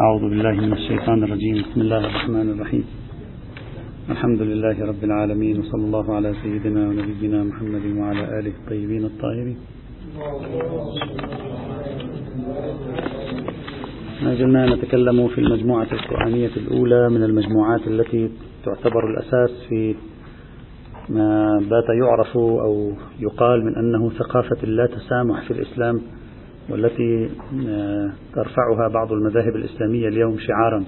أعوذ بالله من الشيطان الرجيم. بسم الله الرحمن الرحيم. الحمد لله رب العالمين وصلى الله على سيدنا ونبينا محمد وعلى آله الطيبين الطاهرين. ما زلنا نتكلم في المجموعة القرآنية الأولى من المجموعات التي تعتبر الأساس في ما بات يعرف أو يقال من أنه ثقافة اللا تسامح في الإسلام والتي آه، ترفعها بعض المذاهب الإسلامية اليوم شعارا.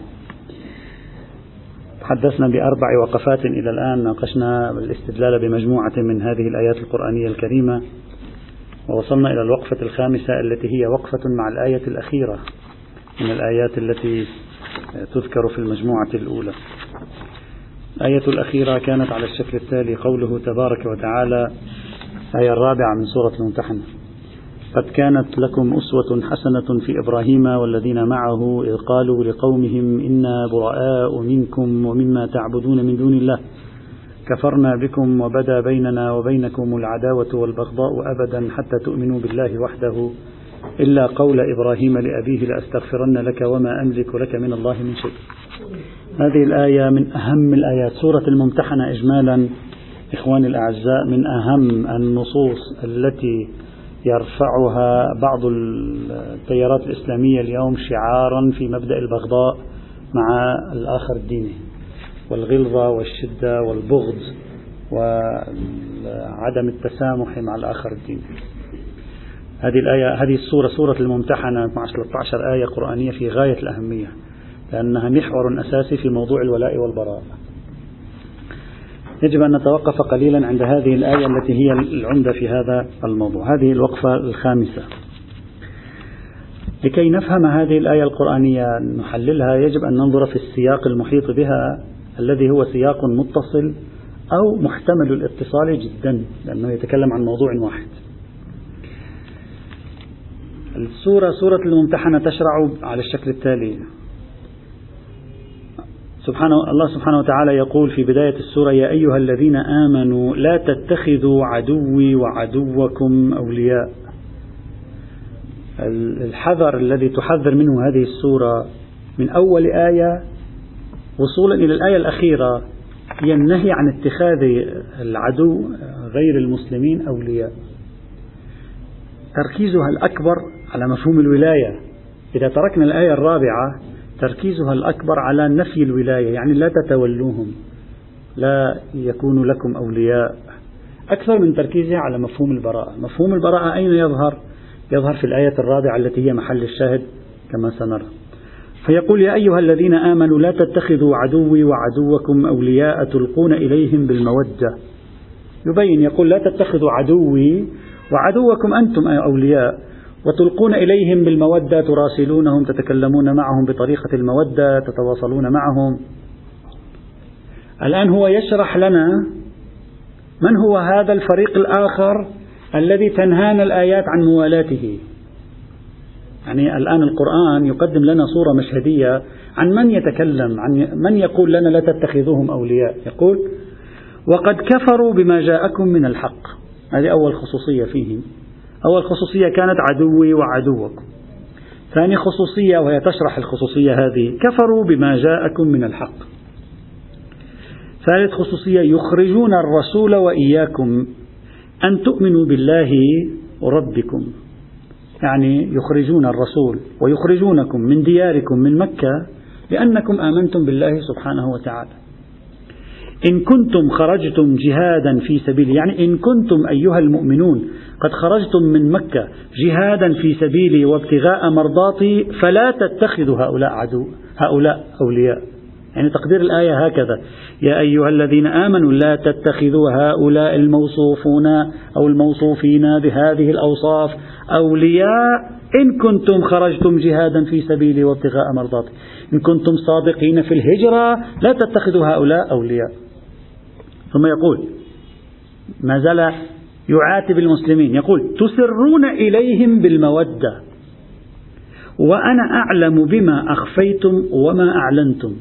تحدثنا بأربع وقفات إلى الآن ناقشنا الاستدلال بمجموعة من هذه الآيات القرآنية الكريمة ووصلنا إلى الوقفة الخامسة التي هي وقفة مع الآية الأخيرة من الآيات التي تذكر في المجموعة الأولى. الآية الأخيرة كانت على الشكل التالي قوله تبارك وتعالى الآية الرابعة من سورة الممتحنة. قد كانت لكم أسوة حسنة في إبراهيم والذين معه إذ قالوا لقومهم إنا براء منكم ومما تعبدون من دون الله. كفرنا بكم وبدا بيننا وبينكم العداوة والبغضاء أبدا حتى تؤمنوا بالله وحده. إلا قول إبراهيم لأبيه لأستغفرن لك وما أملك لك من الله من شيء. هذه الآية من أهم الآيات. سورة الممتحنة إجمالا. إخواني الأعزاء من أهم النصوص التي يرفعها بعض التيارات الإسلامية اليوم شعارا في مبدأ البغضاء مع الآخر الديني والغلظة والشدة والبغض وعدم التسامح مع الآخر الديني هذه الآية هذه السورة سورة الممتحنة 12 13 آية قرآنية في غاية الأهمية لأنها محور أساسي في موضوع الولاء والبراء. يجب أن نتوقف قليلا عند هذه الآية التي هي العمدة في هذا الموضوع. هذه الوقفة الخامسة. لكي نفهم هذه الآية القرآنية نحللها يجب أن ننظر في السياق المحيط بها الذي هو سياق متصل أو محتمل الاتصال جدا لأنه يتكلم عن موضوع واحد. السورة سورة الممتحنة تشرع على الشكل التالي. سبحانه الله سبحانه وتعالى يقول في بداية السورة يا أيها الذين آمنوا لا تتخذوا عدوي وعدوكم أولياء. الحذر الذي تحذر منه هذه السورة من أول آية وصولا إلى الآية الأخيرة هي النهي عن اتخاذ العدو غير المسلمين أولياء. تركيزها الأكبر على مفهوم الولاية. إذا تركنا الآية الرابعة تركيزها الأكبر على نفي الولاية يعني لا تتولوهم لا يكون لكم أولياء. أكثر من تركيزها على مفهوم البراءة. مفهوم البراءة أين يظهر؟ يظهر في الآية الرابعة التي هي محل الشاهد كما سنرى. فيقول يا أيها الذين آمنوا لا تتخذوا عدوي وعدوكم أولياء تلقون إليهم بالمودة. يبين يقول لا تتخذوا عدوي وعدوكم أنتم أولياء. وتلقون إليهم بالمودة تراسلونهم تتكلمون معهم بطريقة المودة تتواصلون معهم. الآن هو يشرح لنا من هو هذا الفريق الآخر الذي تنهانا الآيات عن موالاته. يعني الآن القرآن يقدم لنا صورة مشهدية عن من يتكلم عن من يقول لنا لا تتخذوهم أولياء. يقول وقد كفروا بما جاءكم من الحق. هذه أول خصوصية فيهم. أول خصوصية كانت عدوي وعدوكم ثاني خصوصية وهي تشرح الخصوصية هذه كفروا بما جاءكم من الحق. ثالث خصوصية يخرجون الرسول وإياكم أن تؤمنوا بالله ربكم. يعني يخرجون الرسول ويخرجونكم من دياركم من مكة لأنكم آمنتم بالله سبحانه وتعالى. إن كنتم خرجتم جهادا في سبيل يعني إن كنتم أيها المؤمنون قد خرجتم من مكة جهادا في سبيلي وابتغاء مرضاتي فلا تتخذوا هؤلاء عدو هؤلاء أولياء. يعني تقدير الآية هكذا. يا أيها الذين آمنوا لا تتخذوا هؤلاء الموصوفون أو الموصوفين بهذه الأوصاف أولياء إن كنتم خرجتم جهادا في سبيلي وابتغاء مرضاتي. إن كنتم صادقين في الهجرة لا تتخذوا هؤلاء أولياء. ثم يقول ما زال يعاتب المسلمين يقول تسرون إليهم بالمودة وأنا أعلم بما أخفيتم وما أعلنتم.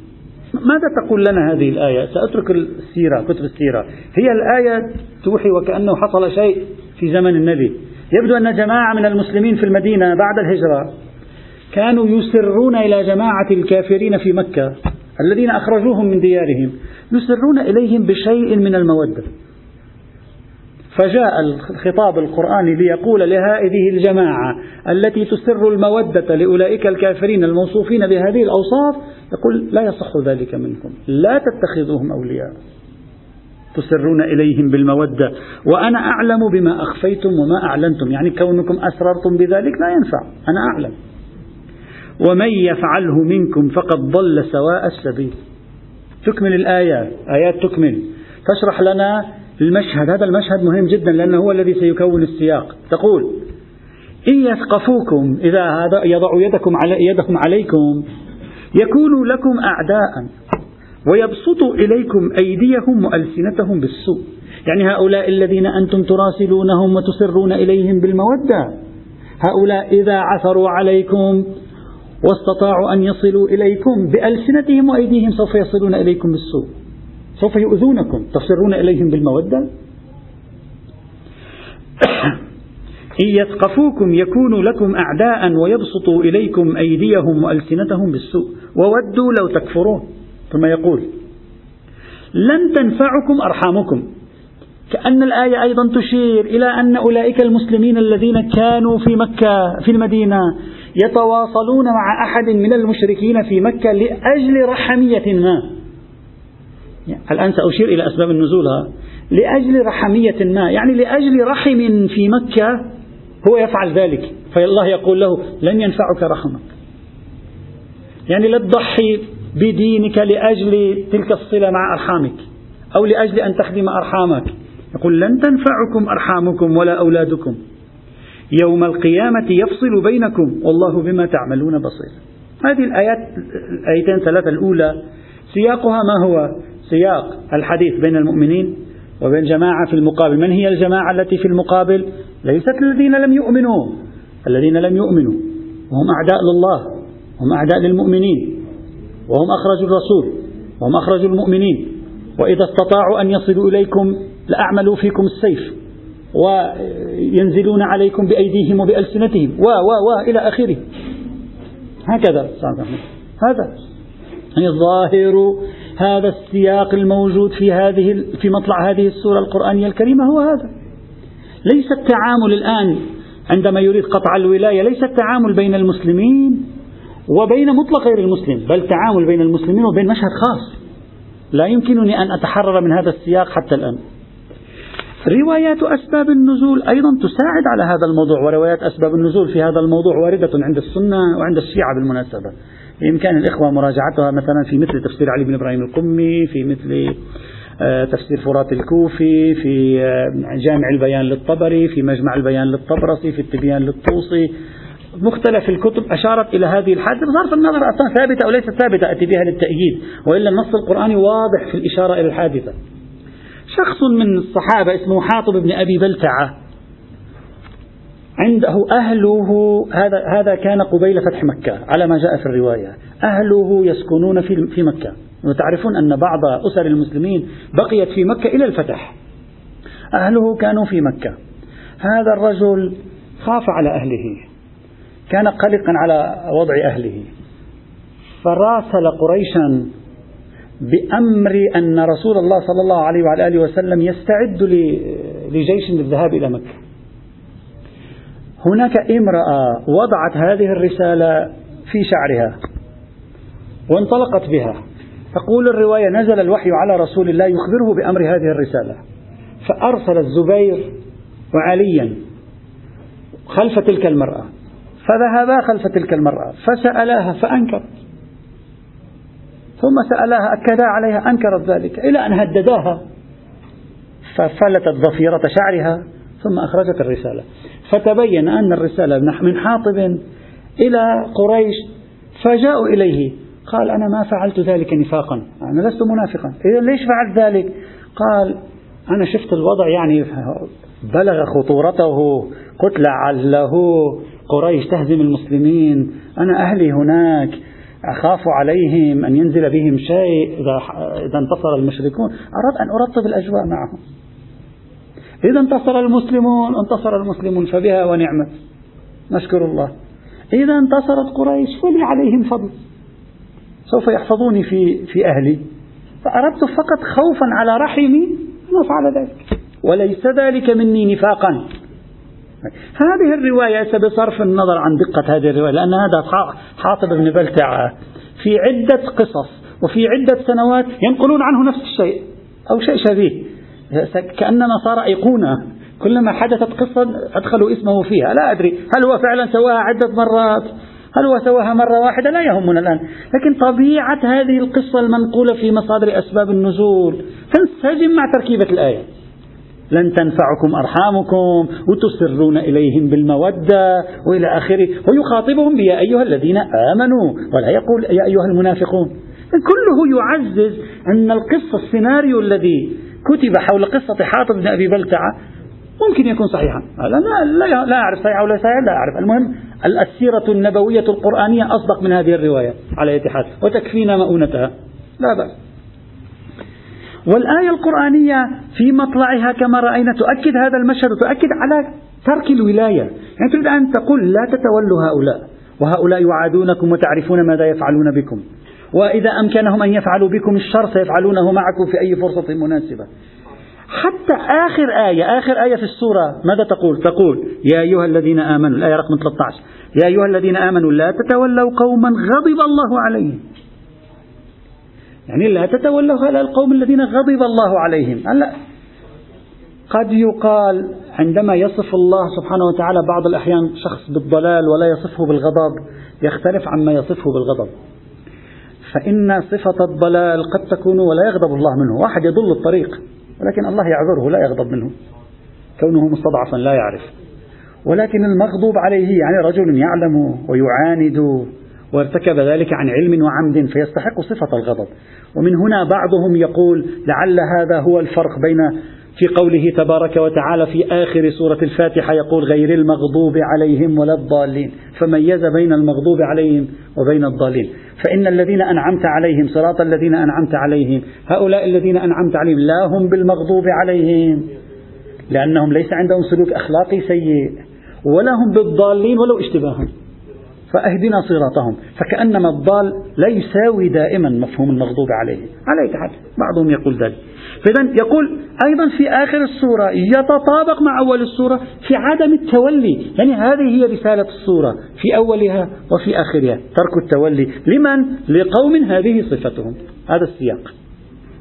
ماذا تقول لنا هذه الآية؟ سأترك السيرة كتب السيرة. هي الآية توحي وكأنه حصل شيء في زمن النبي. يبدو أن جماعة من المسلمين في المدينة بعد الهجرة كانوا يسرون إلى جماعة الكافرين في مكة. الذين أخرجوهم من ديارهم يسرون إليهم بشيء من المودة. فجاء الخطاب القرآني ليقول لهذه الجماعة التي تسر المودة لأولئك الكافرين الموصوفين بهذه الأوصاف يقول لا يصح ذلك منكم لا تتخذوهم أولياء. تسرون إليهم بالمودة وأنا أعلم بما أخفيتم وما أعلنتم يعني كونكم أسررتم بذلك لا ينفع أنا أعلم. ومن يفعله منكم فقد ضل سواء السبيل. تكمل الآيات آيات تكمل. تشرح لنا المشهد. هذا المشهد مهم جدا لأنه هو الذي سيكون السياق. تقول إن يثقفوكم إذا هذا يضع يدكم على يدهم عليكم يكونوا لكم أعداء ويبسطوا إليكم أيديهم وألسنتهم بالسوء. يعني هؤلاء الذين أنتم تراسلونهم وتسرون إليهم بالمودة. هؤلاء إذا عثروا عليكم واستطاعوا أن يصلوا إليكم بألسنتهم وأيديهم سوف يصلون إليكم بالسوء. سوف يؤذونكم. تصرون إليهم بالمودة؟ إن يثقفوكم يكونوا لكم أعداء ويبسطوا إليكم أيديهم وألسنتهم بالسوء. وودوا لو تكفرون. ثم يقول لن تنفعكم أرحامكم. كأن الآية أيضا تشير إلى أن أولئك المسلمين الذين كانوا في مكة في المدينة يتواصلون مع أحد من المشركين في مكة لأجل رحمية ما. الآن سأشير إلى أسباب النزول لأجل رحمية ما يعني لأجل رحم في مكة هو يفعل ذلك. فالله يقول له لن ينفعك رحمك. يعني لا تضحي بدينك لأجل تلك الصلة مع أرحامك أو لأجل أن تخدم أرحامك. يقول لن تنفعكم أرحامكم ولا أولادكم. يوم القيامة يفصل بينكم والله بما تعملون بصير. هذه الآيات الآيتين ثلاثة الأولى سياقها ما هو؟ سياق الحديث بين المؤمنين وبين جماعة في المقابل. من هي الجماعة التي في المقابل؟ ليست الذين لم يؤمنوا. الذين لم يؤمنوا. وهم أعداء لله. هم أعداء للمؤمنين. وهم أخرجوا الرسول. وهم أخرجوا المؤمنين. وإذا استطاعوا أن يصلوا إليكم لأعملوا فيكم السيف. وينزلون عليكم بأيديهم وبألسنتهم. و و و إلى آخره. هكذا. هذا. يعني ظاهر هذا السياق الموجود في هذه في مطلع هذه السورة القرآنية الكريمة هو هذا. ليس التعامل الآن عندما يريد قطع الولاية ليس التعامل بين المسلمين وبين مطلق غير المسلم بل تعامل بين المسلمين وبين مشهد خاص. لا يمكنني أن أتحرر من هذا السياق حتى الآن. روايات أسباب النزول أيضا تساعد على هذا الموضوع وروايات أسباب النزول في هذا الموضوع واردة عند السنة وعند الشيعة بالمناسبة. بإمكان الإخوة مراجعتها مثلا في مثل تفسير علي بن إبراهيم القمي في مثل آه، تفسير فرات الكوفي في آه، جامع البيان للطبري في مجمع البيان للطبرسي في التبيان للطوسي. مختلف الكتب أشارت إلى هذه الحادثة بصرف النظر أصلا ثابتة أو ليست ثابتة أتي بها للتأييد وإلا النص القرآني واضح في الإشارة إلى الحادثة. شخص من الصحابة اسمه حاطب بن أبي بلتعة. عنده أهله هذا هذا كان قبيل فتح مكة على ما جاء في الرواية. أهله يسكنون في في مكة. وتعرفون أن بعض أسر المسلمين بقيت في مكة إلى الفتح. أهله كانوا في مكة. هذا الرجل خاف على أهله. كان قلقا على وضع أهله. فراسل قريشا بأمر أن رسول الله صلى الله عليه وعلى آله وسلم يستعد لجيش للذهاب إلى مكة. هناك امرأة وضعت هذه الرسالة في شعرها وانطلقت بها. تقول الرواية نزل الوحي على رسول الله يخبره بأمر هذه الرسالة. فأرسل الزبير وعليا خلف تلك المرأة. فذهبا خلف تلك المرأة فسألاها فأنكرت ثم سألاها أكدا عليها أنكرت ذلك إلى أن هدداها. ففلتت ضفيرة شعرها ثم أخرجت الرسالة. فتبين أن الرسالة من حاطب إلى قريش فجاءوا إليه. قال أنا ما فعلت ذلك نفاقا أنا لست منافقا. إذا ليش فعلت ذلك؟ قال أنا شفت الوضع يعني بلغ خطورته قلت لعله قريش تهزم المسلمين أنا أهلي هناك أخاف عليهم أن ينزل بهم شيء إذا انتصر المشركون. أردت أن أرطب الأجواء معهم. إذا انتصر المسلمون انتصر المسلمون فبها ونعمت. نشكر الله. إذا انتصرت قريش فلي عليهم فضل. سوف يحفظوني في في أهلي. فأردت فقط خوفا على رحمي أن أفعل ذلك. وليس ذلك مني نفاقا. هذه الرواية بصرف النظر عن دقة هذه الرواية لأن هذا حاطب بن بلتعة في عدة قصص وفي عدة سنوات ينقلون عنه نفس الشيء أو شيء شبيه. كأننا صار أيقونة. كلما حدثت قصة أدخلوا اسمه فيها. لا أدري هل هو فعلا سواها عدة مرات؟ هل هو سواها مرة واحدة؟ لا يهمنا الآن. لكن طبيعة هذه القصة المنقولة في مصادر أسباب النزول. تنسجم مع تركيبة الآية. لن تنفعكم أرحامكم وتسرون إليهم بالمودة وإلى آخره ويخاطبهم بيا أيها الذين آمنوا ولا يقول يا أيها المنافقون كله يعزز أن القصة السيناريو الذي كتب حول قصة حاطب بن أبي بلتعة ممكن يكون صحيحا. لا, لا, لا أعرف صحيح ولا صحيح لا أعرف. المهم السيرة النبوية القرآنية أصدق من هذه الرواية على اتحاد وتكفينا مؤونتها. لا بأس. والآية القرآنية في مطلعها كما رأينا تؤكد هذا المشهد وتؤكد على ترك الولاية. يعني تريد أن تقول لا تتولوا هؤلاء وهؤلاء يعادونكم وتعرفون ماذا يفعلون بكم. وإذا أمكنهم أن يفعلوا بكم الشر سيفعلونه معكم في أي فرصة مناسبة. حتى آخر آية آخر آية في السورة ماذا تقول؟ تقول يا أيها الذين آمنوا الآية رقم 13 يا أيها الذين آمنوا لا تتولوا قوما غضب الله عليهم. يعني لا تتولوا هؤلاء القوم الذين غضب الله عليهم. هلا قد يقال عندما يصف الله سبحانه وتعالى بعض الأحيان شخص بالضلال ولا يصفه بالغضب يختلف عما يصفه بالغضب. فإن صفة الضلال قد تكون ولا يغضب الله منه. واحد يضل الطريق ولكن الله يعذره لا يغضب منه. كونه مستضعفا لا يعرف. ولكن المغضوب عليه يعني رجل يعلم ويعاند وارتكب ذلك عن علم وعمد فيستحق صفة الغضب. ومن هنا بعضهم يقول لعل هذا هو الفرق بين في قوله تبارك وتعالى في آخر سورة الفاتحة يقول غير المغضوب عليهم ولا الضالين. فميز بين المغضوب عليهم وبين الضالين. فإن الذين أنعمت عليهم صراط الذين أنعمت عليهم هؤلاء الذين أنعمت عليهم لا هم بالمغضوب عليهم لأنهم ليس عندهم سلوك أخلاقي سيء ولا هم بالضالين ولو اشتباها. فأهدنا صراطهم. فكأنما الضال لا يساوي دائما مفهوم المغضوب عليه. على أي حال بعضهم يقول ذلك. فإذا يقول أيضا في آخر السورة يتطابق مع أول السورة في عدم التولي. يعني هذه هي رسالة السورة في أولها وفي آخرها. ترك التولي. لمن؟ لقوم هذه صفتهم. هذا السياق.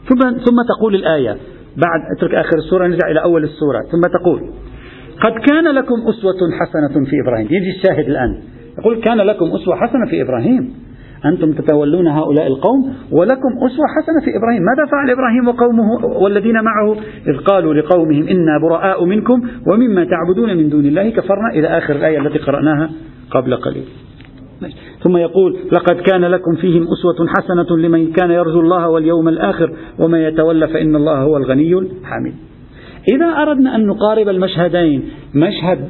ثم, ثم تقول الآية. بعد اترك آخر السورة نرجع إلى أول السورة. ثم تقول قد كان لكم أسوة حسنة في إبراهيم. يجي الشاهد الآن. يقول كان لكم أسوة حسنة في إبراهيم. أنتم تتولون هؤلاء القوم ولكم أسوة حسنة في إبراهيم. ماذا فعل إبراهيم وقومه والذين معه؟ إذ قالوا لقومهم إنا براء منكم ومما تعبدون من دون الله كفرنا. إلى آخر الآية التي قرأناها قبل قليل. ثم يقول لقد كان لكم فيهم أسوة حسنة لمن كان يرجو الله واليوم الآخر وما يتولى فإن الله هو الغني الحميد. إذا أردنا أن نقارب المشهدين مشهد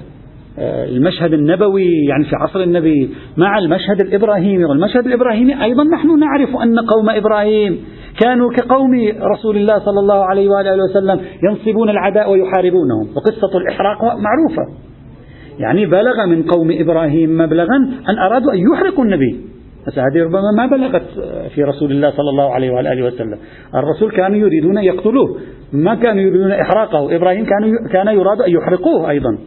المشهد النبوي يعني في عصر النبي مع المشهد الإبراهيمي. والمشهد الإبراهيمي أيضا نحن نعرف أن قوم إبراهيم كانوا كقوم رسول الله صلى الله عليه وآله وسلم ينصبون العداء ويحاربونهم. وقصة الإحراق معروفة. يعني بلغ من قوم إبراهيم مبلغا أن أرادوا أن يحرقوا النبي. بس هذه ربما ما بلغت في رسول الله صلى الله عليه وآله وسلم. الرسول كانوا يريدون يقتلوه. ما كانوا يريدون إحراقه. إبراهيم كان كان يراد أن يحرقوه أيضا.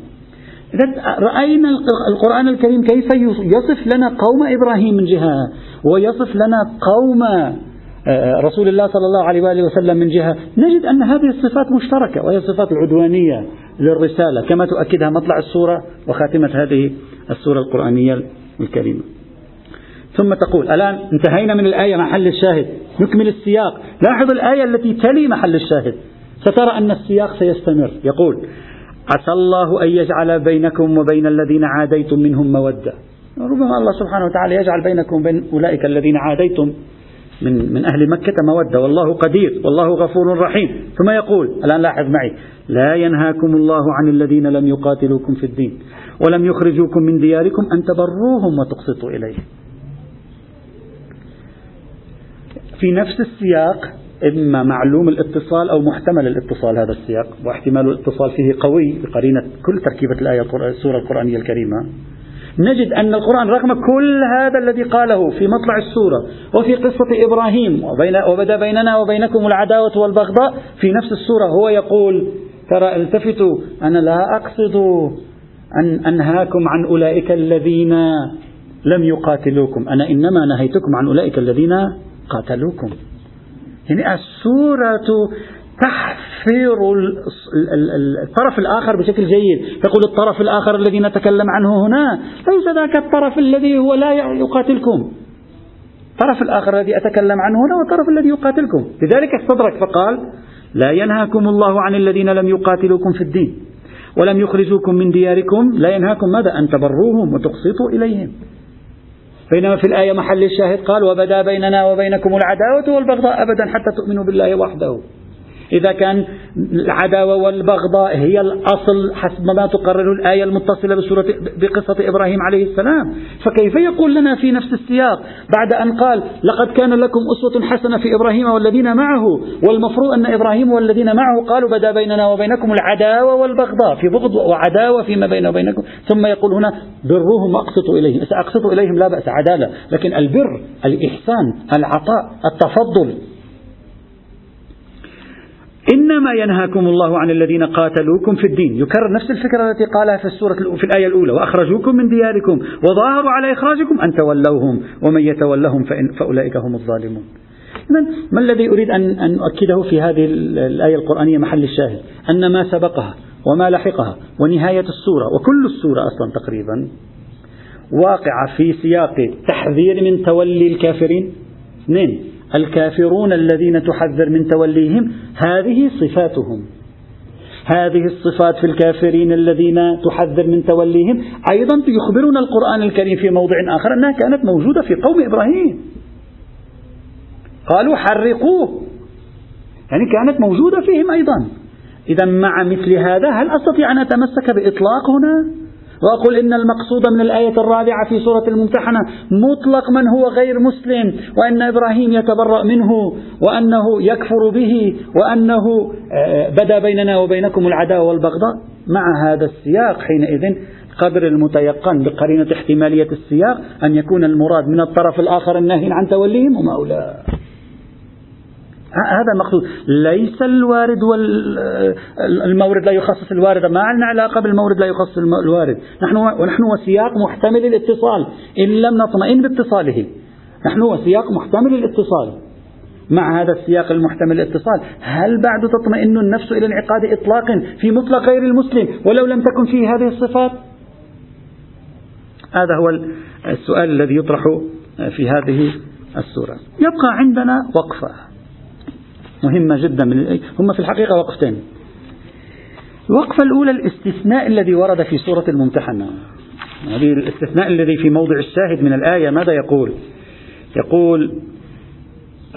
إذا رأينا القرآن الكريم كيف يصف لنا قوم إبراهيم من جهة ويصف لنا قوم آه، رسول الله صلى الله عليه وآله وسلم من جهة. نجد أن هذه الصفات مشتركة وهي الصفات العدوانية للرسالة كما تؤكدها مطلع السورة وخاتمة هذه السورة القرآنية الكريمة. ثم تقول الآن انتهينا من الآية محل الشاهد. نكمل السياق. لاحظ الآية التي تلي محل الشاهد. سترى أن السياق سيستمر. يقول عسى الله أن يجعل بينكم وبين الذين عاديتم منهم مودة. ربما الله سبحانه وتعالى يجعل بينكم وبين أولئك الذين عاديتم من من أهل مكة مودة. والله قدير والله غفور رحيم. ثم يقول الآن لاحظ معي لا ينهاكم الله عن الذين لم يقاتلوكم في الدين ولم يخرجوكم من دياركم أن تبروهم وتقسطوا إليهم في نفس السياق إما معلوم الاتصال أو محتمل الاتصال هذا السياق. واحتمال الاتصال فيه قوي بقرينة كل تركيبة الآية السورة القرآنية الكريمة. نجد أن القرآن رغم كل هذا الذي قاله في مطلع السورة وفي قصة إبراهيم وبين وبدا بيننا وبينكم العداوة والبغضاء في نفس السورة هو يقول ترى التفتوا. أنا لا أقصد أن أنهاكم عن أولئك الذين لم يقاتلوكم. أنا إنما نهيتكم عن أولئك الذين قاتلوكم. يعني السورة تحفر الطرف الآخر بشكل جيد. يقول الطرف الآخر الذي نتكلم عنه هنا ليس ذاك الطرف الذي هو لا يقاتلكم. الطرف الآخر الذي أتكلم عنه هنا هو الطرف الذي يقاتلكم. لذلك استدرك فقال لا ينهاكم الله عن الذين لم يقاتلوكم في الدين ولم يخرجوكم من دياركم. لا ينهاكم ماذا؟ أن تبروهم وتقسطوا إليهم. بينما في الآية محل الشاهد قال وبدا بيننا وبينكم العداوة والبغضاء أبدا حتى تؤمنوا بالله وحده. إذا كان العداوة والبغضاء هي الأصل حسب ما تقرر الآية المتصلة بسورة بقصة إبراهيم عليه السلام. فكيف يقول لنا في نفس السياق بعد أن قال لقد كان لكم أسوة حسنة في إبراهيم والذين معه والمفروض أن إبراهيم والذين معه قالوا بدا بيننا وبينكم العداوة والبغضاء في بغض وعداوة فيما بين وبينكم. ثم يقول هنا برهم أقسطوا إليهم أقسطوا إليهم لا بأس عدالة. لكن البر الإحسان العطاء التفضل إنما ينهاكم الله عن الذين قاتلوكم في الدين. يكرر نفس الفكرة التي قالها في السورة في الآية الأولى. وأخرجوكم من دياركم وظاهروا على إخراجكم أن تولوهم. ومن يتولهم فإن فأولئك هم الظالمون. ما الذي أريد أن, أن أؤكده في هذه الآية القرآنية محل الشاهد؟ أن ما سبقها وما لحقها ونهاية السورة وكل السورة أصلا تقريبا واقعة في سياق تحذير من تولي الكافرين. اثنين الكافرون الذين تحذر من توليهم هذه صفاتهم. هذه الصفات في الكافرين الذين تحذر من توليهم. أيضا يخبرنا القرآن الكريم في موضع آخر أنها كانت موجودة في قوم إبراهيم. قالوا حرقوه. يعني كانت موجودة فيهم أيضا. إذا مع مثل هذا هل أستطيع أن أتمسك بإطلاق هنا؟ وأقول إن المقصود من الآية الرابعة في سورة الممتحنة مطلق من هو غير مسلم وأن إبراهيم يتبرأ منه وأنه يكفر به وأنه آه، بدا بيننا وبينكم العداوة والبغضاء مع هذا السياق. حينئذ قدر المتيقن بقرينة احتمالية السياق أن يكون المراد من الطرف الآخر الناهي عن توليهم هم هؤلاء هذا مقصود ليس الوارد والمورد لا يخصص الوارد. ما عندنا علاقة بالمورد لا يخصص الوارد. نحن ونحن وسياق محتمل الاتصال إن لم نطمئن باتصاله. نحن وسياق محتمل الاتصال مع هذا السياق المحتمل الاتصال هل بعد تطمئن النفس إلى انعقاد إطلاق في مطلق غير المسلم ولو لم تكن فيه هذه الصفات؟ هذا هو السؤال الذي يطرح في هذه السورة يبقى عندنا وقفة. مهمة جدا من هم في الحقيقة وقفتين. الوقفة الأولى الاستثناء الذي ورد في سورة الممتحنة. هذه الاستثناء الذي في موضع الشاهد من الآية ماذا يقول؟ يقول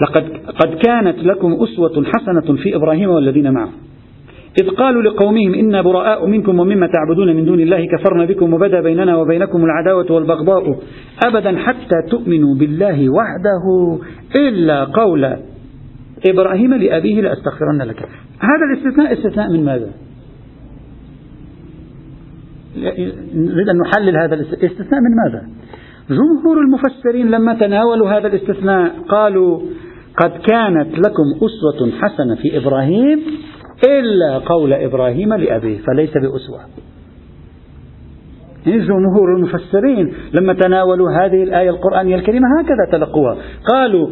لقد قد كانت لكم أسوة حسنة في إبراهيم والذين معه. إذ قالوا لقومهم إنا براء منكم ومما تعبدون من دون الله كفرنا بكم وبدا بيننا وبينكم العداوة والبغضاء أبدا حتى تؤمنوا بالله وحده إلا قول إبراهيم لأبيه لأستغفرن لك. هذا الاستثناء استثناء من ماذا؟ نريد أن نحلل هذا الاستثناء من ماذا؟ جمهور المفسرين لما تناولوا هذا الاستثناء قالوا قد كانت لكم أسوة حسنة في إبراهيم إلا قول إبراهيم لأبيه فليس بأسوة. جمهور المفسرين لما تناولوا هذه الآية القرآنية الكريمة هكذا تلقوها. قالوا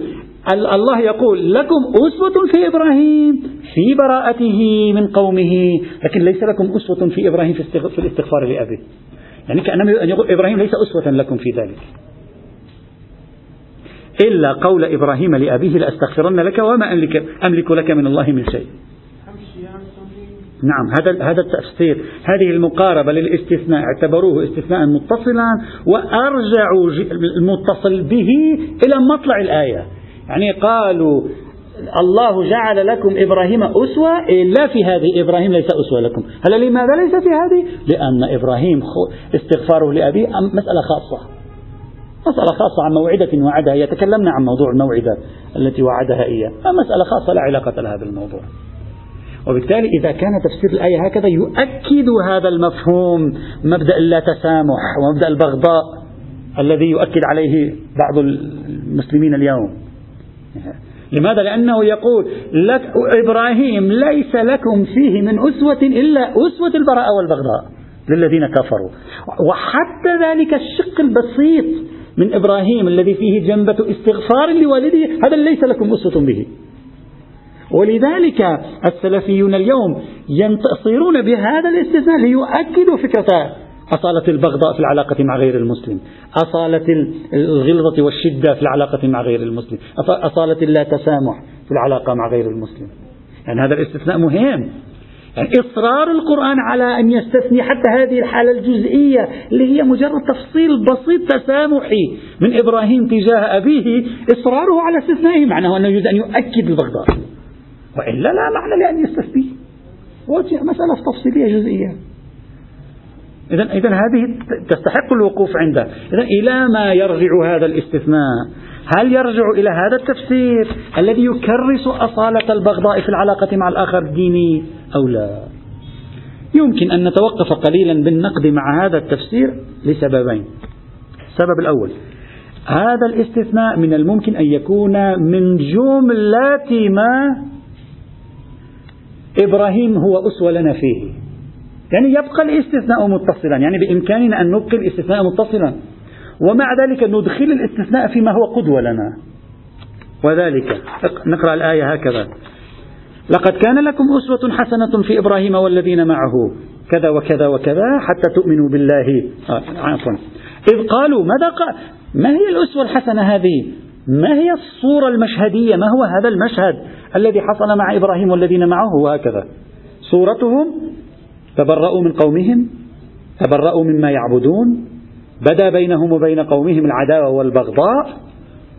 الله يقول لكم أسوة في إبراهيم في براءته من قومه لكن ليس لكم أسوة في إبراهيم في الاستغفار لأبيه. يعني كأنما يقول إبراهيم ليس أسوة لكم في ذلك. إلا قول إبراهيم لأبيه لأستغفرن لك وما أملك, أملك لك من الله من شيء. نعم هذا هذا التفسير. هذه المقاربة للاستثناء. اعتبروه استثناء متصلا وأرجعوا المتصل به إلى مطلع الآية. يعني قالوا الله جعل لكم إبراهيم أسوة إلا في هذه إبراهيم ليس أسوة لكم. هل لماذا ليس في هذه؟ لأن إبراهيم استغفاره لأبيه مسألة خاصة. مسألة خاصة عن موعدة وعدها. يتكلمنا عن موضوع الموعدة التي وعدها إياه. مسألة خاصة لا علاقة لها بالموضوع. وبالتالي إذا كان تفسير الآية هكذا يؤكد هذا المفهوم مبدأ اللا تسامح ومبدأ البغضاء الذي يؤكد عليه بعض المسلمين اليوم. لماذا؟ لأنه يقول لك إبراهيم ليس لكم فيه من أسوة إلا أسوة البراءة والبغضاء للذين كفروا وحتى ذلك الشق البسيط من إبراهيم الذي فيه جنبة استغفار لوالده هذا ليس لكم أسوة به ولذلك السلفيون اليوم ينتصرون بهذا الاستثناء ليؤكدوا فكرة أصالة البغضاء في العلاقة مع غير المسلم. أصالة الغلظة والشدة في العلاقة مع غير المسلم. أصالة اللا تسامح في العلاقة مع غير المسلم. يعني هذا الاستثناء مهم. يعني إصرار القرآن على أن يستثني حتى هذه الحالة الجزئية اللي هي مجرد تفصيل بسيط تسامحي من إبراهيم تجاه أبيه إصراره على استثنائه معناه أنه يريد أن يؤكد البغضاء. وإلا لا معنى لأن يستثني. مسألة تفصيلية جزئية. إذا إذا هذه تستحق الوقوف عندها، إذا إلى ما يرجع هذا الاستثناء؟ هل يرجع إلى هذا التفسير الذي يكرس أصالة البغضاء في العلاقة مع الآخر الديني أو لا؟ يمكن أن نتوقف قليلا بالنقد مع هذا التفسير لسببين. السبب الأول هذا الاستثناء من الممكن أن يكون من جملة ما إبراهيم هو أسوة لنا فيه يعني يبقى الاستثناء متصلا يعني بإمكاننا أن نبقي الاستثناء متصلا. ومع ذلك ندخل الاستثناء فيما هو قدوة لنا. وذلك نقرأ الآية هكذا. لقد كان لكم أسوة حسنة في إبراهيم والذين معه كذا وكذا وكذا حتى تؤمنوا بالله. آه عفوا. إذ قالوا ماذا قال ما هي الأسوة الحسنة هذه؟ ما هي الصورة المشهدية؟ ما هو هذا المشهد الذي حصل مع إبراهيم والذين معه؟ وهكذا صورتهم تبرأوا من قومهم تبرأوا مما يعبدون بدا بينهم وبين قومهم العداوة والبغضاء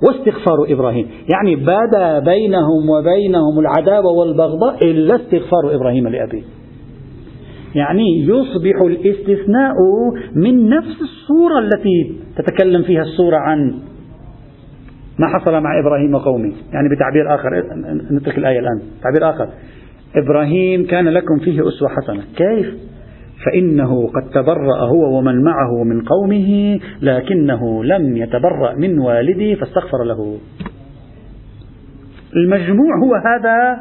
واستغفار إبراهيم. يعني بدا بينهم وبينهم العداوة والبغضاء إلا استغفار إبراهيم لأبيه. يعني يصبح الاستثناء من نفس الصورة التي تتكلم فيها الصورة عن ما حصل مع إبراهيم وقومه. يعني بتعبير آخر نترك الآية الآن. تعبير آخر. إبراهيم كان لكم فيه أسوة حسنة. كيف؟ فإنه قد تبرأ هو ومن معه من قومه لكنه لم يتبرأ من والده فاستغفر له. المجموع هو هذا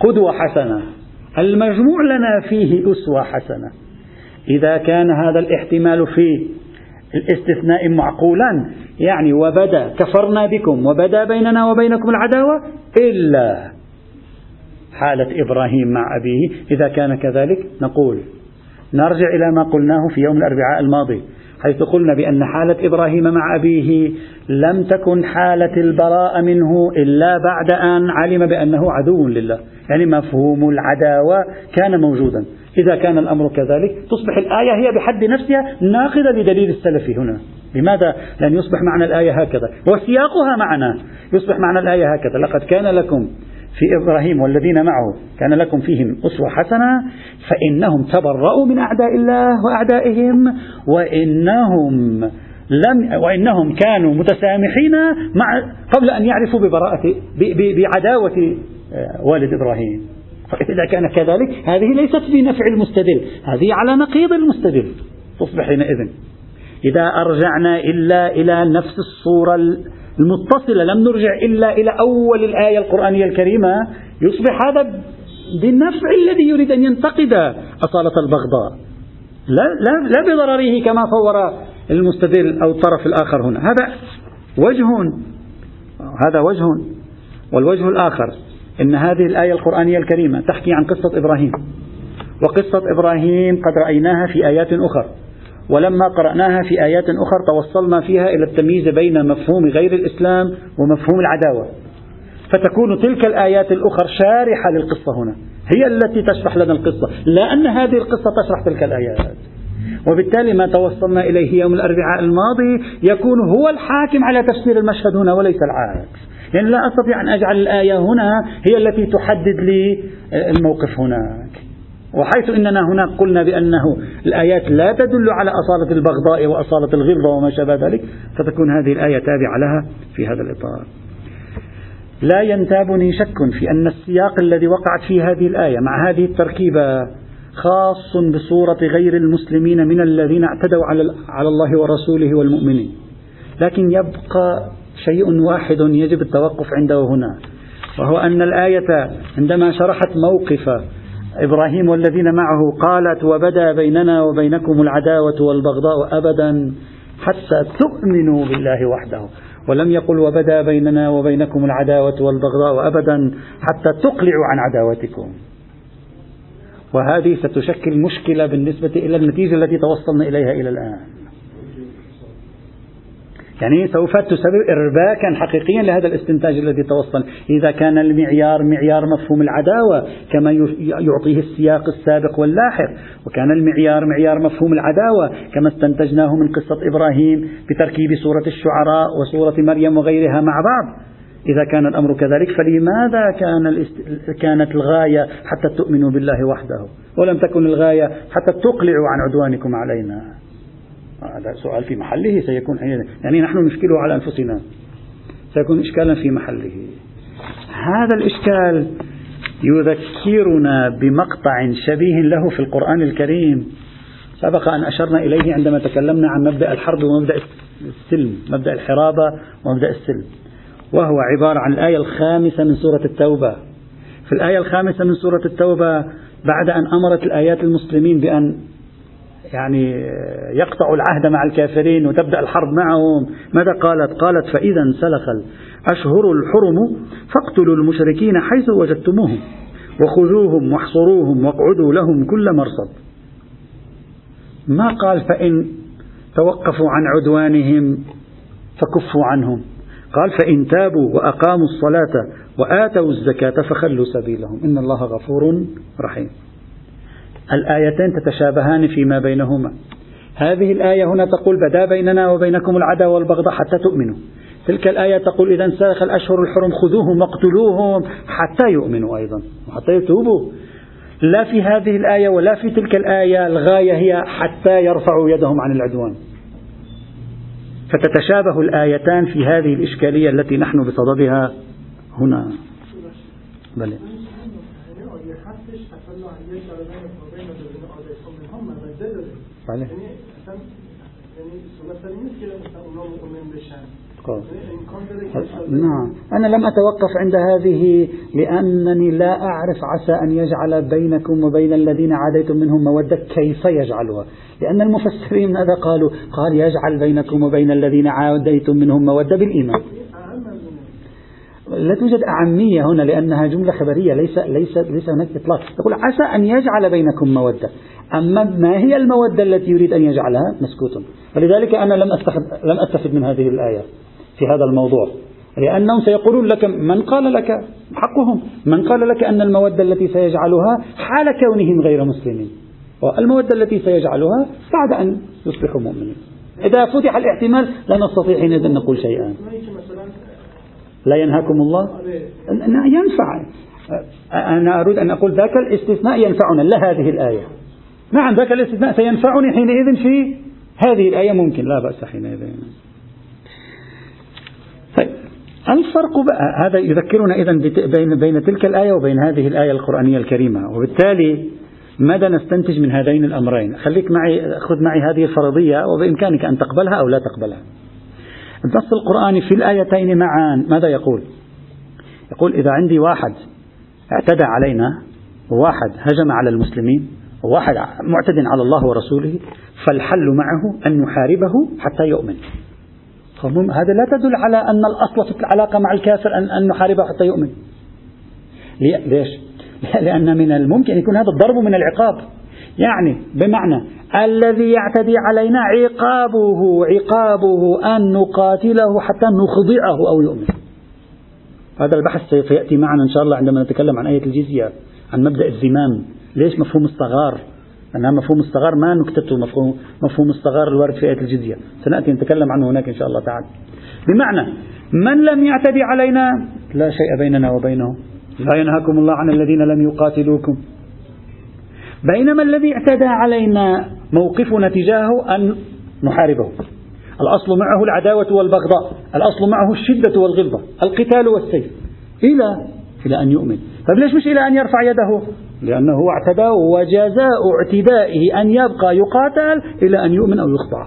قدوة حسنة. المجموع لنا فيه أسوة حسنة. إذا كان هذا الاحتمال في الاستثناء معقولا يعني وبدأ كفرنا بكم وبدأ بيننا وبينكم العداوة إلا حالة إبراهيم مع أبيه. إذا كان كذلك نقول نرجع إلى ما قلناه في يوم الأربعاء الماضي حيث قلنا بأن حالة إبراهيم مع أبيه لم تكن حالة البراءة منه إلا بعد أن علم بأنه عدو لله. يعني مفهوم العداوة كان موجودا. إذا كان الأمر كذلك تصبح الآية هي بحد نفسها ناقضة لدليل السلف هنا. لماذا؟ لأن يصبح معنى الآية هكذا وسياقها معنا. يصبح معنى الآية هكذا لقد كان لكم في إبراهيم والذين معه. كان لكم فيهم أسوة حسنة فإنهم تبرأوا من أعداء الله وأعدائهم وإنهم لم وإنهم كانوا متسامحين مع قبل أن يعرفوا ببراءة بعداوة آه، والد إبراهيم. فإذا كان كذلك هذه ليست بنفع المستدل هذه على نقيض المستدل. تصبح حينئذ. إذا أرجعنا إلا إلى نفس الصورة المتصلة لم نرجع إلا إلى أول الآية القرآنية الكريمة. يصبح هذا بالنفع الذي يريد أن ينتقد أصالة البغضاء. لا, لا, لا بضرره كما صور المستدل أو الطرف الآخر هنا. هذا وجه هذا وجه والوجه الآخر. إن هذه الآية القرآنية الكريمة تحكي عن قصة إبراهيم. وقصة إبراهيم قد رأيناها في آيات أخرى ولما قرأناها في آيات أخرى توصلنا فيها إلى التمييز بين مفهوم غير الإسلام ومفهوم العداوة. فتكون تلك الآيات الأخرى شارحة للقصة هنا. هي التي تشرح لنا القصة لا أن هذه القصة تشرح تلك الآيات. وبالتالي ما توصلنا إليه يوم الأربعاء الماضي يكون هو الحاكم على تفسير المشهد هنا وليس العكس. يعني لا أستطيع أن أجعل الآية هنا هي التي تحدد لي الموقف هناك. وحيث إننا هنا قلنا بأنه الآيات لا تدل على أصالة البغضاء وأصالة الغلظة وما شابه ذلك فتكون هذه الآية تابعة لها في هذا الإطار. لا ينتابني شك في أن السياق الذي وقعت فيه هذه الآية مع هذه التركيبة خاص بصورة غير المسلمين من الذين اعتدوا على على الله ورسوله والمؤمنين لكن يبقى شيء واحد يجب التوقف عنده هنا وهو أن الآية عندما شرحت موقف إبراهيم والذين معه قالت وبدا بيننا وبينكم العداوة والبغضاء أبدا حتى تؤمنوا بالله وحده. ولم يقل وبدا بيننا وبينكم العداوة والبغضاء أبدا حتى تقلعوا عن عداوتكم. وهذه ستشكل مشكلة بالنسبة إلى النتيجة التي توصلنا إليها إلى الآن. يعني سوف تسبب إرباكا حقيقيا لهذا الاستنتاج الذي توصل. إذا كان المعيار معيار مفهوم العداوة كما يعطيه السياق السابق واللاحق وكان المعيار معيار مفهوم العداوة كما استنتجناه من قصة إبراهيم بتركيب سورة الشعراء وسورة مريم وغيرها مع بعض. إذا كان الأمر كذلك فلماذا كان الاست... كانت الغاية حتى تؤمنوا بالله وحده؟ ولم تكن الغاية حتى تقلعوا عن عدوانكم علينا؟ هذا سؤال في محله سيكون حينئذ يعني نحن نشكله على أنفسنا. سيكون إشكالا في محله. هذا الإشكال يذكرنا بمقطع شبيه له في القرآن الكريم. سبق أن أشرنا إليه عندما تكلمنا عن مبدأ الحرب ومبدأ السلم مبدأ الحرابة ومبدأ السلم. وهو عبارة عن الآية الخامسة من سورة التوبة. في الآية الخامسة من سورة التوبة بعد أن أمرت الآيات المسلمين بأن يعني يقطع العهد مع الكافرين وتبدأ الحرب معهم. ماذا قالت؟ قالت فإذا انسلخ الأشهر الحرم فاقتلوا المشركين حيث وجدتموهم وخذوهم واحصروهم واقعدوا لهم كل مرصد. ما قال فإن توقفوا عن عدوانهم فكفوا عنهم. قال فإن تابوا وأقاموا الصلاة وآتوا الزكاة فخلوا سبيلهم. إن الله غفور رحيم. الآيتين تتشابهان فيما بينهما. هذه الآية هنا تقول بدا بيننا وبينكم العداوة والبغضاء حتى تؤمنوا. تلك الآية تقول إذا انسلخ الأشهر الحرم خذوهم واقتلوهم حتى يؤمنوا أيضا وحتى يتوبوا. لا في هذه الآية ولا في تلك الآية الغاية هي حتى يرفعوا يدهم عن العدوان. فتتشابه الآيتان في هذه الإشكالية التي نحن بصددها هنا. بله بله. نعم. أنا لم أتوقف عند هذه لأنني لا أعرف عسى أن يجعل بينكم وبين الذين عاديتم منهم مودة كيف يجعلها. لأن المفسرين ماذا قالوا؟ قال يجعل بينكم وبين الذين عاديتم منهم مودة بالإيمان. لا توجد أعمية هنا لأنها جملة خبرية ليس ليس ليس هناك إطلاق. يقول عسى أن يجعل بينكم مودة. أما ما هي المودة التي يريد أن يجعلها مسكوت فلذلك أنا لم أستفد لم أستفد من هذه الآية في هذا الموضوع. لأنهم سيقولون لك من قال لك حقهم. من قال لك أن المودة التي سيجعلها حال كونهم غير مسلمين. والمودة التي سيجعلها بعد أن يصبحوا مؤمنين. إذا فتح الاحتمال لا نستطيع حينئذ أن نقول شيئا. لا ينهاكم الله؟ ينفع. أنا أريد أن أقول ذاك الاستثناء ينفعنا لا هذه الآية. نعم ذاك الاستثناء سينفعني حينئذ في هذه الآية ممكن. لا بأس حينئذ. طيب الفرق بقى هذا يذكرنا إذا بين بين تلك الآية وبين هذه الآية القرآنية الكريمة. وبالتالي ماذا نستنتج من هذين الأمرين؟ خليك معي خذ معي هذه الفرضية وبإمكانك أن تقبلها أو لا تقبلها. النص القرآني في الآيتين معا ماذا يقول؟ يقول إذا عندي واحد اعتدى علينا وواحد هجم على المسلمين وواحد معتد على الله ورسوله فالحل معه أن نحاربه حتى يؤمن. هذا لا تدل على أن الأصل في العلاقة مع الكافر أن, أن نحاربه حتى يؤمن. ليش؟ لأن من الممكن يكون هذا الضرب من العقاب. يعني بمعنى الذي يعتدي علينا عقابه عقابه أن نقاتله حتى نخضعه أو يؤمن. هذا البحث سوف يأتي معنا إن شاء الله عندما نتكلم عن آية الجزية عن مبدأ الزمام. ليش مفهوم الصغار؟ أنها مفهوم الصغار ما نكتته مفهوم, مفهوم الصغار الوارد في آية الجزية. سنأتي نتكلم عنه هناك إن شاء الله تعالى. بمعنى من لم يعتدي علينا؟ لا شيء بيننا وبينه لا ينهاكم الله عن الذين لم يقاتلوكم. بينما الذي اعتدى علينا موقفنا تجاهه أن نحاربه. الأصل معه العداوة والبغضاء. الأصل معه الشدة والغلظة. القتال والسيف. إلى إلى أن يؤمن. طيب ليش مش إلى أن يرفع يده؟ لأنه اعتدى وجزاء اعتدائه أن يبقى يقاتل إلى أن يؤمن أو يخضع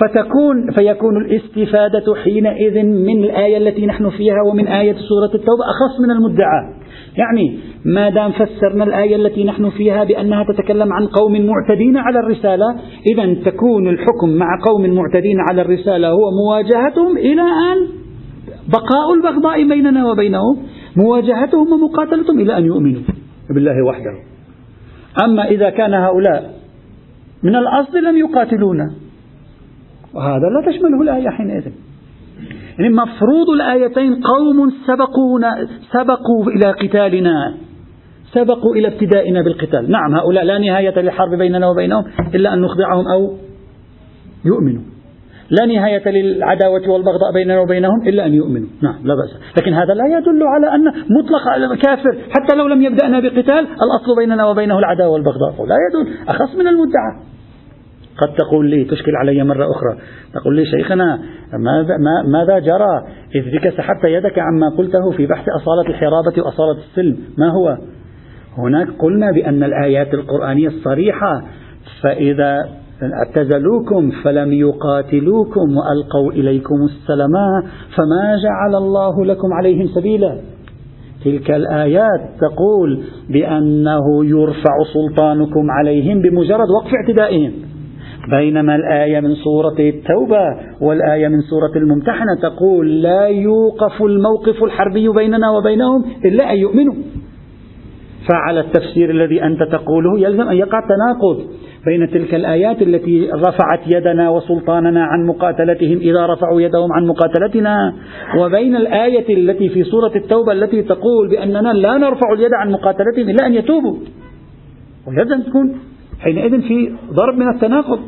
فتكون فيكون الاستفادة حينئذ من الآية التي نحن فيها ومن آية سورة التوبة أخص من المدعى. يعني ما دام فسرنا الآية التي نحن فيها بأنها تتكلم عن قوم معتدين على الرسالة إذا تكون الحكم مع قوم معتدين على الرسالة هو مواجهتهم إلى أن بقاء البغضاء بيننا وبينهم. مواجهتهم ومقاتلتهم إلى أن يؤمنوا بالله وحده. أما إذا كان هؤلاء من الأصل لم يقاتلونا. وهذا لا تشمله الآية حينئذ. يعني مفروض الآيتين قوم سبقونا سبقوا إلى قتالنا. سبقوا إلى ابتدائنا بالقتال. نعم هؤلاء لا نهاية للحرب بيننا وبينهم إلا أن نخضعهم أو يؤمنوا. لا نهاية للعداوة والبغضاء بيننا وبينهم إلا أن يؤمنوا. نعم لا بأس. لكن هذا لا يدل على أن مطلق كافر حتى لو لم يبدأنا بقتال الأصل بيننا وبينه العداوة والبغضاء. لا يدل. أخص من المدعى. قد تقول لي تشكل علي مرة أخرى. تقول لي شيخنا ماذا, ماذا جرى؟ إذ بك سحبت يدك عما قلته في بحث أصالة الحرابة وأصالة السلم. ما هو؟ هناك قلنا بأن الآيات القرآنية الصريحة فإذا اعتزلوكم فلم يقاتلوكم وألقوا إليكم السلام فما جعل الله لكم عليهم سبيلا. تلك الآيات تقول بأنه يرفع سلطانكم عليهم بمجرد وقف اعتدائهم. بينما الآية من سورة التوبة والآية من سورة الممتحنة تقول لا يوقف الموقف الحربي بيننا وبينهم إلا أن يؤمنوا. فعلى التفسير الذي أنت تقوله يلزم أن يقع تناقض بين تلك الآيات التي رفعت يدنا وسلطاننا عن مقاتلتهم إذا رفعوا يدهم عن مقاتلتنا وبين الآية التي في سورة التوبة التي تقول بأننا لا نرفع اليد عن مقاتلتهم إلا أن يتوبوا. ولازم تكون حينئذ في ضرب من التناقض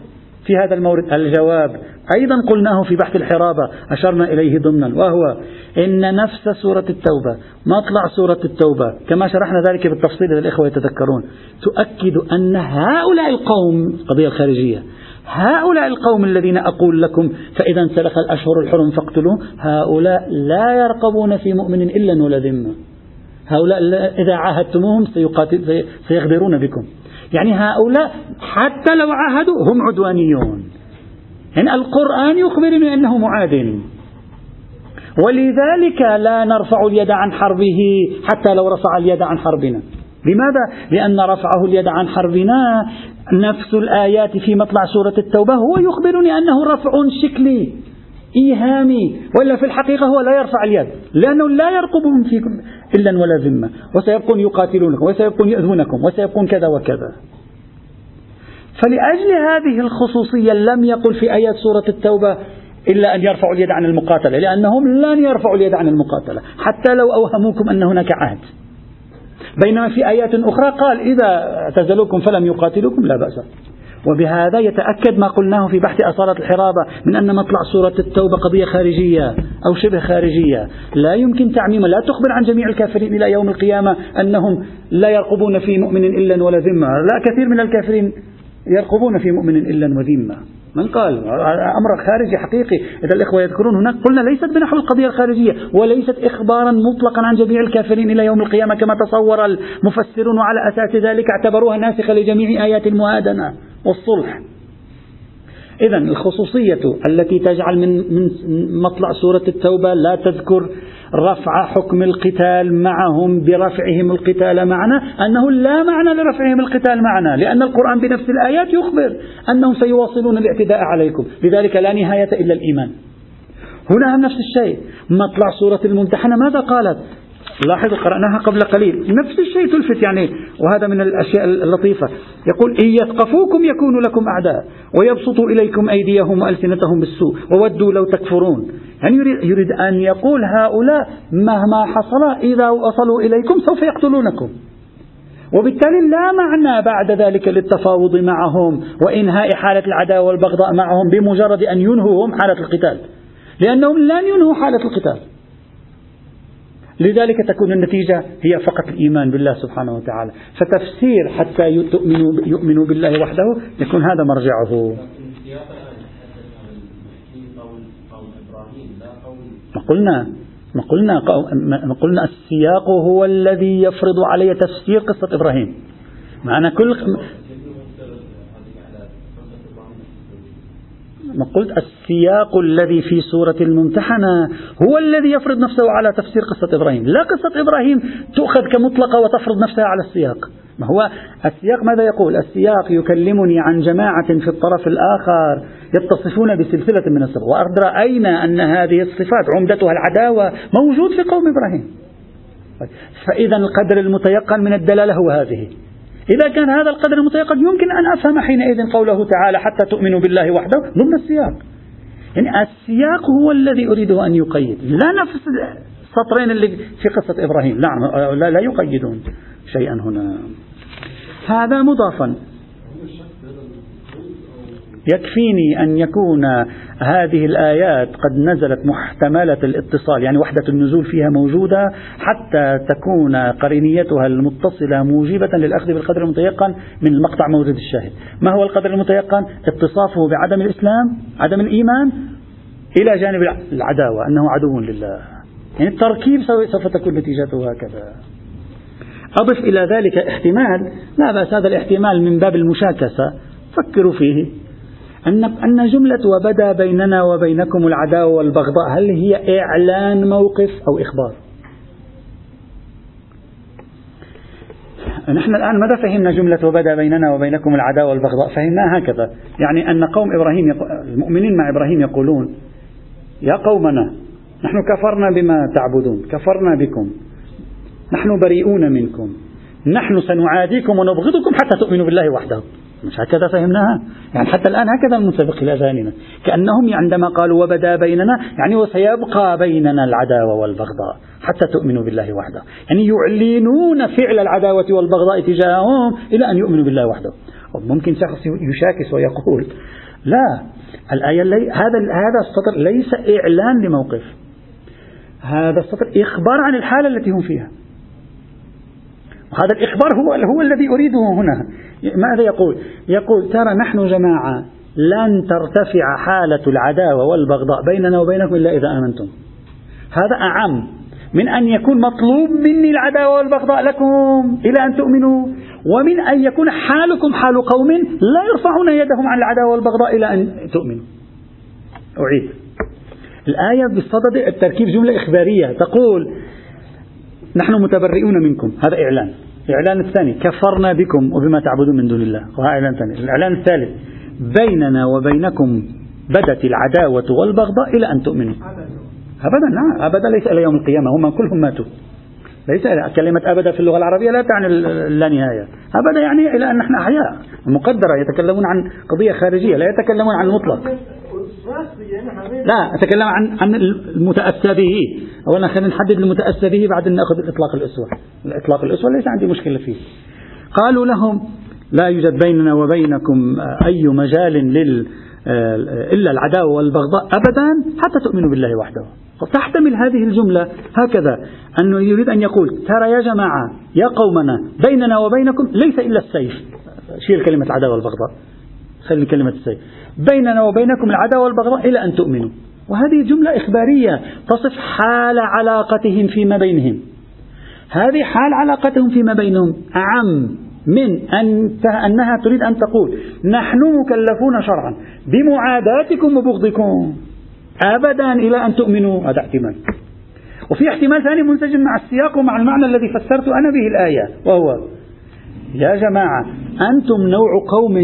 في هذا المورد. الجواب أيضا قلناه في بحث الحرابة أشرنا إليه ضمنا وهو إن نفس سورة التوبة مطلع سورة التوبة كما شرحنا ذلك بالتفصيل إذا الإخوة يتذكرون تؤكد أن هؤلاء القوم القضية الخارجية هؤلاء القوم الذين أقول لكم فإذا انسلخ الأشهر الحرم فاقتلوه هؤلاء لا يرقبون في مؤمن إلا ولا ذمة. هؤلاء إذا عاهدتموهم سيقاتل سيغدرون بكم. يعني هؤلاء حتى لو عاهدوا هم عدوانيون. يعني القرآن يخبرني أنه معاد. ولذلك لا نرفع اليد عن حربه حتى لو رفع اليد عن حربنا. لماذا؟ لأن رفعه اليد عن حربنا نفس الآيات في مطلع سورة التوبة. هو يخبرني أنه رفع شكلي إيهامي ولا في الحقيقة هو لا يرفع اليد. لأنه لا يرقبهم فيكم إلا ولا ذمة. وسيبقون يقاتلونكم وسيبقون يؤذونكم وسيبقون كذا وكذا. فلأجل هذه الخصوصية لم يقل في آيات سورة التوبة إلا أن يرفعوا اليد عن المقاتلة لأنهم لن يرفعوا اليد عن المقاتلة حتى لو أوهموكم أن هناك عهد. بينما في آيات أخرى قال إذا اعتزلوكم فلم يقاتلوكم لا بأس. وبهذا يتأكد ما قلناه في بحث أصالة الحرابة من أن مطلع سورة التوبة قضية خارجية أو شبه خارجية. لا يمكن تعميمها لا تخبر عن جميع الكافرين إلى يوم القيامة أنهم لا يرقبون في مؤمن إلا ولا ذمة. لا كثير من الكافرين يرقبون في مؤمن إلا وذمة. من قال؟ أمر خارجي حقيقي. إذا الإخوة يذكرون هناك قلنا ليست بنحو القضية الخارجية وليست إخبارا مطلقا عن جميع الكافرين إلى يوم القيامة كما تصور المفسرون وعلى أساس ذلك اعتبروها ناسخة لجميع آيات المهادنة والصلح. إذا الخصوصية التي تجعل من من مطلع سورة التوبة لا تذكر رفع حكم القتال معهم برفعهم القتال معنا أنه لا معنى لرفعهم القتال معنا لأن القرآن بنفس الآيات يخبر أنهم سيواصلون الاعتداء عليكم لذلك لا نهاية إلا الإيمان. هنا نفس الشيء مطلع سورة الممتحنة ماذا قالت؟ لاحظوا قرأناها قبل قليل. نفس الشيء تلفت يعني وهذا من الأشياء اللطيفة. يقول إن يثقفوكم يكونوا لكم أعداء ويبسطوا إليكم أيديهم وألسنتهم بالسوء وودوا لو تكفرون. يعني يريد, يريد أن يقول هؤلاء مهما حصل إذا وصلوا إليكم سوف يقتلونكم. وبالتالي لا معنى بعد ذلك للتفاوض معهم وإنهاء حالة العداوة والبغضاء معهم بمجرد أن ينهوا هم حالة القتال. لأنهم لن ينهوا حالة القتال. لذلك تكون النتيجة هي فقط الإيمان بالله سبحانه وتعالى. فتفسير حتى يؤمنوا, بالله وحده يكون هذا مرجعه. ما قلنا ما قلنا ما قلنا السياق هو الذي يفرض علي تفسير قصة إبراهيم. معنى كل قلت السياق الذي في سورة الممتحنة هو الذي يفرض نفسه على تفسير قصة إبراهيم. لا قصة إبراهيم تؤخذ كمطلقة وتفرض نفسها على السياق. ما هو السياق ماذا يقول؟ السياق يكلمني عن جماعة في الطرف الآخر يتصفون بسلسلة من الصفات وقد رأينا أن هذه الصفات عمدتها العداوة موجود في قوم إبراهيم. فإذا القدر المتيقن من الدلالة هو هذه. إذا كان هذا القدر المتيقن يمكن أن أفهم حينئذ قوله تعالى حتى تؤمنوا بالله وحده ضمن السياق. يعني السياق هو الذي أريده أن يقيد. لا نفس السطرين اللي في قصة إبراهيم. لا, لا يقيدون شيئا هنا. هذا مضافا. يكفيني أن يكون هذه الآيات قد نزلت محتملة الاتصال يعني وحدة النزول فيها موجودة حتى تكون قرينيتها المتصلة موجبة للأخذ بالقدر المتيقن من المقطع موجود الشاهد. ما هو القدر المتيقن؟ اتصافه بعدم الإسلام عدم الإيمان إلى جانب العداوة أنه عدو لله. يعني التركيب سوف تكون نتيجته هكذا. أضف إلى ذلك احتمال لا بأس هذا الاحتمال من باب المشاكسة. فكروا فيه. أن أن جملة وبدا بيننا وبينكم العداوة والبغضاء هل هي إعلان موقف أو إخبار؟ نحن الآن ماذا فهمنا جملة وبدا بيننا وبينكم العداوة والبغضاء فهمناها هكذا يعني أن قوم إبراهيم يقو... المؤمنين مع إبراهيم يقولون يا قومنا نحن كفرنا بما تعبدون كفرنا بكم نحن بريئون منكم نحن سنعاديكم ونبغضكم حتى تؤمنوا بالله وحده مش هكذا فهمناها؟ يعني حتى الآن هكذا المنسبق إلى أذهاننا كأنهم عندما قالوا وبدا بيننا يعني وسيبقى بيننا العداوة والبغضاء حتى تؤمنوا بالله وحده. يعني يعلنون فعل العداوة والبغضاء تجاههم إلى أن يؤمنوا بالله وحده. ممكن شخص يشاكس ويقول لا الآية لي هذا هذا السطر ليس إعلان لموقف. هذا السطر إخبار عن الحالة التي هم فيها. وهذا الإخبار هو هو الذي أريده هنا. ماذا يقول؟ يقول ترى نحن جماعة لن ترتفع حالة العداوة والبغضاء بيننا وبينكم إلا إذا آمنتم. هذا أعم. من أن يكون مطلوب مني العداوة والبغضاء لكم إلى أن تؤمنوا. ومن أن يكون حالكم حال قوم لا يرفعون يدهم عن العداوة والبغضاء إلى أن تؤمنوا. أعيد. الآية بالصدد التركيب جملة إخبارية تقول نحن متبرئون منكم. هذا إعلان. الإعلان الثاني كفرنا بكم وبما تعبدون من دون الله. وهذا إعلان ثاني. الإعلان الثالث بيننا وبينكم بدت العداوة والبغضاء إلى أن تؤمنوا. أبدا لا أبدا ليس إلى يوم القيامة. هم كلهم ماتوا. ليس كلمة أبدا في اللغة العربية لا تعني اللانهاية أبدا يعني إلى أن نحن أحياء مقدرة يتكلمون عن قضية خارجية لا يتكلمون عن المطلق. لا أتكلم عن عن المتأسى به أولا خلينا نحدد المتأسى به بعدين نأخذ الإطلاق الأسوة. الإطلاق الأسوة ليس عندي مشكلة فيه. قالوا لهم لا يوجد بيننا وبينكم أي مجال لل إلا العداوة والبغضاء أبدا حتى تؤمنوا بالله وحده. تحتمل هذه الجملة هكذا أنه يريد أن يقول ترى يا جماعة يا قومنا بيننا وبينكم ليس إلا السيف. شيل كلمة العداوة والبغضاء. خلي كلمة السيف. بيننا وبينكم العداوة والبغضاء إلى أن تؤمنوا. وهذه جملة إخبارية تصف حال علاقتهم فيما بينهم. هذه حال علاقتهم فيما بينهم أعم من أن أنها تريد أن تقول نحن مكلفون شرعا بمعاداتكم وبغضكم أبدا إلى أن تؤمنوا. هذا احتمال. وفي احتمال ثاني منسجم مع السياق ومع المعنى الذي فسرت أنا به الآية وهو يا جماعة أنتم نوع قوم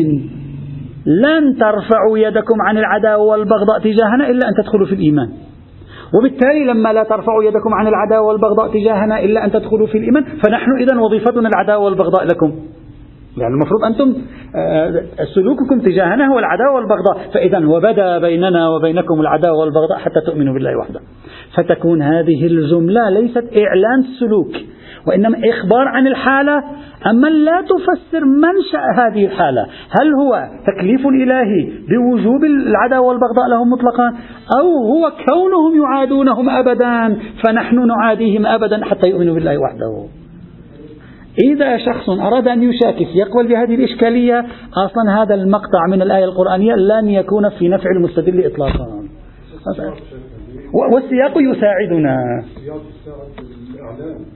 لن ترفعوا يدكم عن العداوة والبغضاء تجاهنا إلا أن تدخلوا في الإيمان. وبالتالي لما لا ترفعوا يدكم عن العداوة والبغضاء تجاهنا إلا أن تدخلوا في الإيمان فنحن إذا وظيفتنا العداوة والبغضاء لكم. يعني المفروض أنتم آه، سلوككم تجاهنا هو العداوة والبغضاء. فإذا وبدا بيننا وبينكم العداوة والبغضاء حتى تؤمنوا بالله وحده. فتكون هذه الجملة ليست إعلان سلوك. وإنما إخبار عن الحالة. أما لا تفسر منشأ هذه الحالة. هل هو تكليف إلهي بوجوب العداوة والبغضاء لهم مطلقا؟ أو هو كونهم يعادونهم أبدا فنحن نعاديهم أبدا حتى يؤمنوا بالله وحده؟ إذا شخص أراد أن يشاكس يقبل بهذه الإشكالية أصلا هذا المقطع من الآية القرآنية لن يكون في نفع المستدل إطلاقا. والسياق يساعدنا.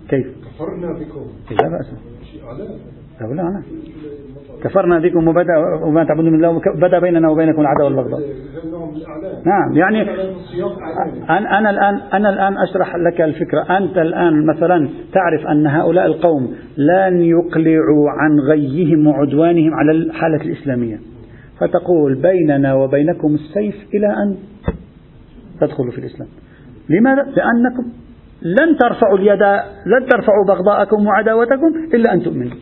كيف؟ كفرنا بكم لا بأس لا لا كفرنا بكم وبدا وما تعبدون من الله بدأ بيننا وبينكم العداوة والبغضاء. نعم يعني أنا أنا الآن أنا الآن أشرح لك الفكرة، أنت الآن مثلا تعرف أن هؤلاء القوم لن يقلعوا عن غيهم وعدوانهم على الحالة الإسلامية، فتقول بيننا وبينكم السيف إلى أن تدخلوا في الإسلام. لماذا؟ لأنكم لن ترفعوا اليد لن ترفعوا بغضاءكم وعداوتكم إلا أن تؤمنوا.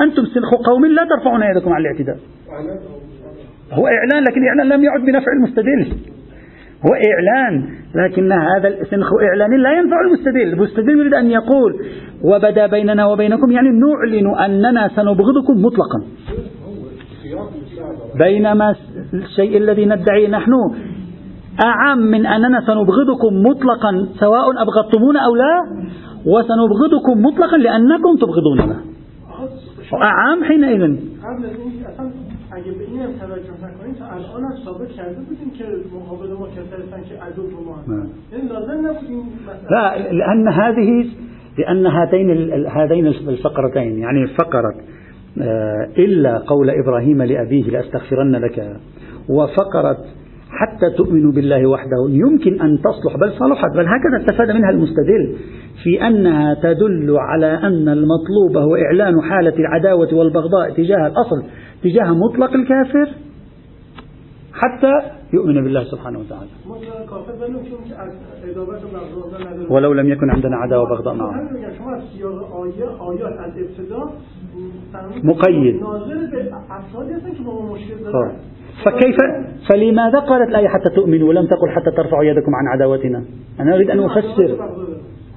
أنتم سلخ قوم لا ترفعون يدكم على الاعتداء. هو إعلان لكن إعلان لم يعد بنفع المستدل. هو إعلان لكن هذا السنخ إعلان لا ينفع المستدل. المستدل يريد أن يقول وبدا بيننا وبينكم. يعني نعلن أننا سنبغضكم مطلقا. بينما الشيء الذي ندعيه نحن أعم من أننا سنبغضكم مطلقا سواء أبغضتمونا أو لا وسنبغضكم مطلقا لأنكم تبغضوننا. أعم حينئذ. لا لأن هذه لأن هاتين هذين الفقرتين يعني فقره إلا قول إبراهيم لأبيه لأستغفرن لك وفقرة حتى تؤمنوا بالله وحده. يمكن أن تصلح بل صلحت بل هكذا استفاد منها المستدل في أنها تدل على أن المطلوب هو إعلان حالة العداوة والبغضاء تجاه الأصل تجاه مطلق الكافر حتى يؤمن بالله سبحانه وتعالى. ولو لم يكن عندنا عداوة وبغضاء معه. مقيد. فكيف؟ فلماذا قالت الآية حتى تؤمنوا؟ ولم تقل حتى ترفعوا يدكم عن عداوتنا. أنا أريد أن أفسر.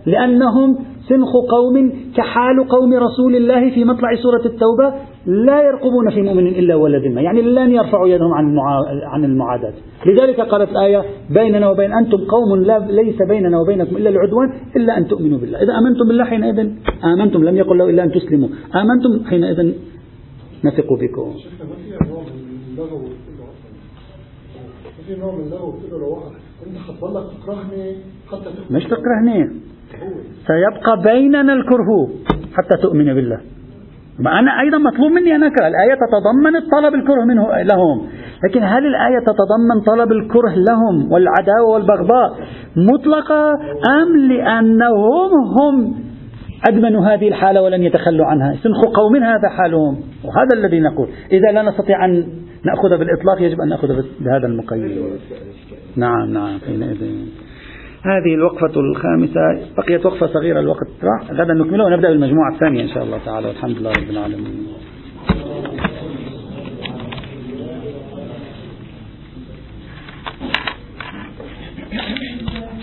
لأنهم سنخ قوم كحال قوم رسول الله في مطلع سورة التوبة لا يرقبون في مؤمن إلا ولا ذمة يعني لن يرفعوا يدهم عن عن المعاداة لذلك قالت الآية بيننا وبين أنتم قوم لا ليس بيننا وبينكم إلا العدوان إلا أن تؤمنوا بالله. إذا آمنتم بالله حينئذ آمنتم لم يقل له إلا أن تسلموا. آمنتم حينئذ نثق بكم. في نوع من اللغو بتقول له انت هتضلك تكرهني حتى مش تكرهني. سيبقى بيننا الكره حتى تؤمن بالله. ما أنا أيضا مطلوب مني أن أكره. الآية تتضمن الطلب الكره منه لهم. لكن هل الآية تتضمن طلب الكره لهم والعداوة والبغضاء مطلقة أم لأنهم هم أدمنوا هذه الحالة ولن يتخلوا عنها؟ سنخ قوم هذا حالهم. وهذا الذي نقول. إذا لا نستطيع أن نأخذ بالإطلاق يجب أن نأخذ بهذا المقيد. نعم نعم حينئذ. هذه الوقفة الخامسة بقيت وقفة صغيرة الوقت. راح غدا نكملها ونبدأ بالمجموعة الثانية إن شاء الله تعالى. والحمد لله رب العالمين.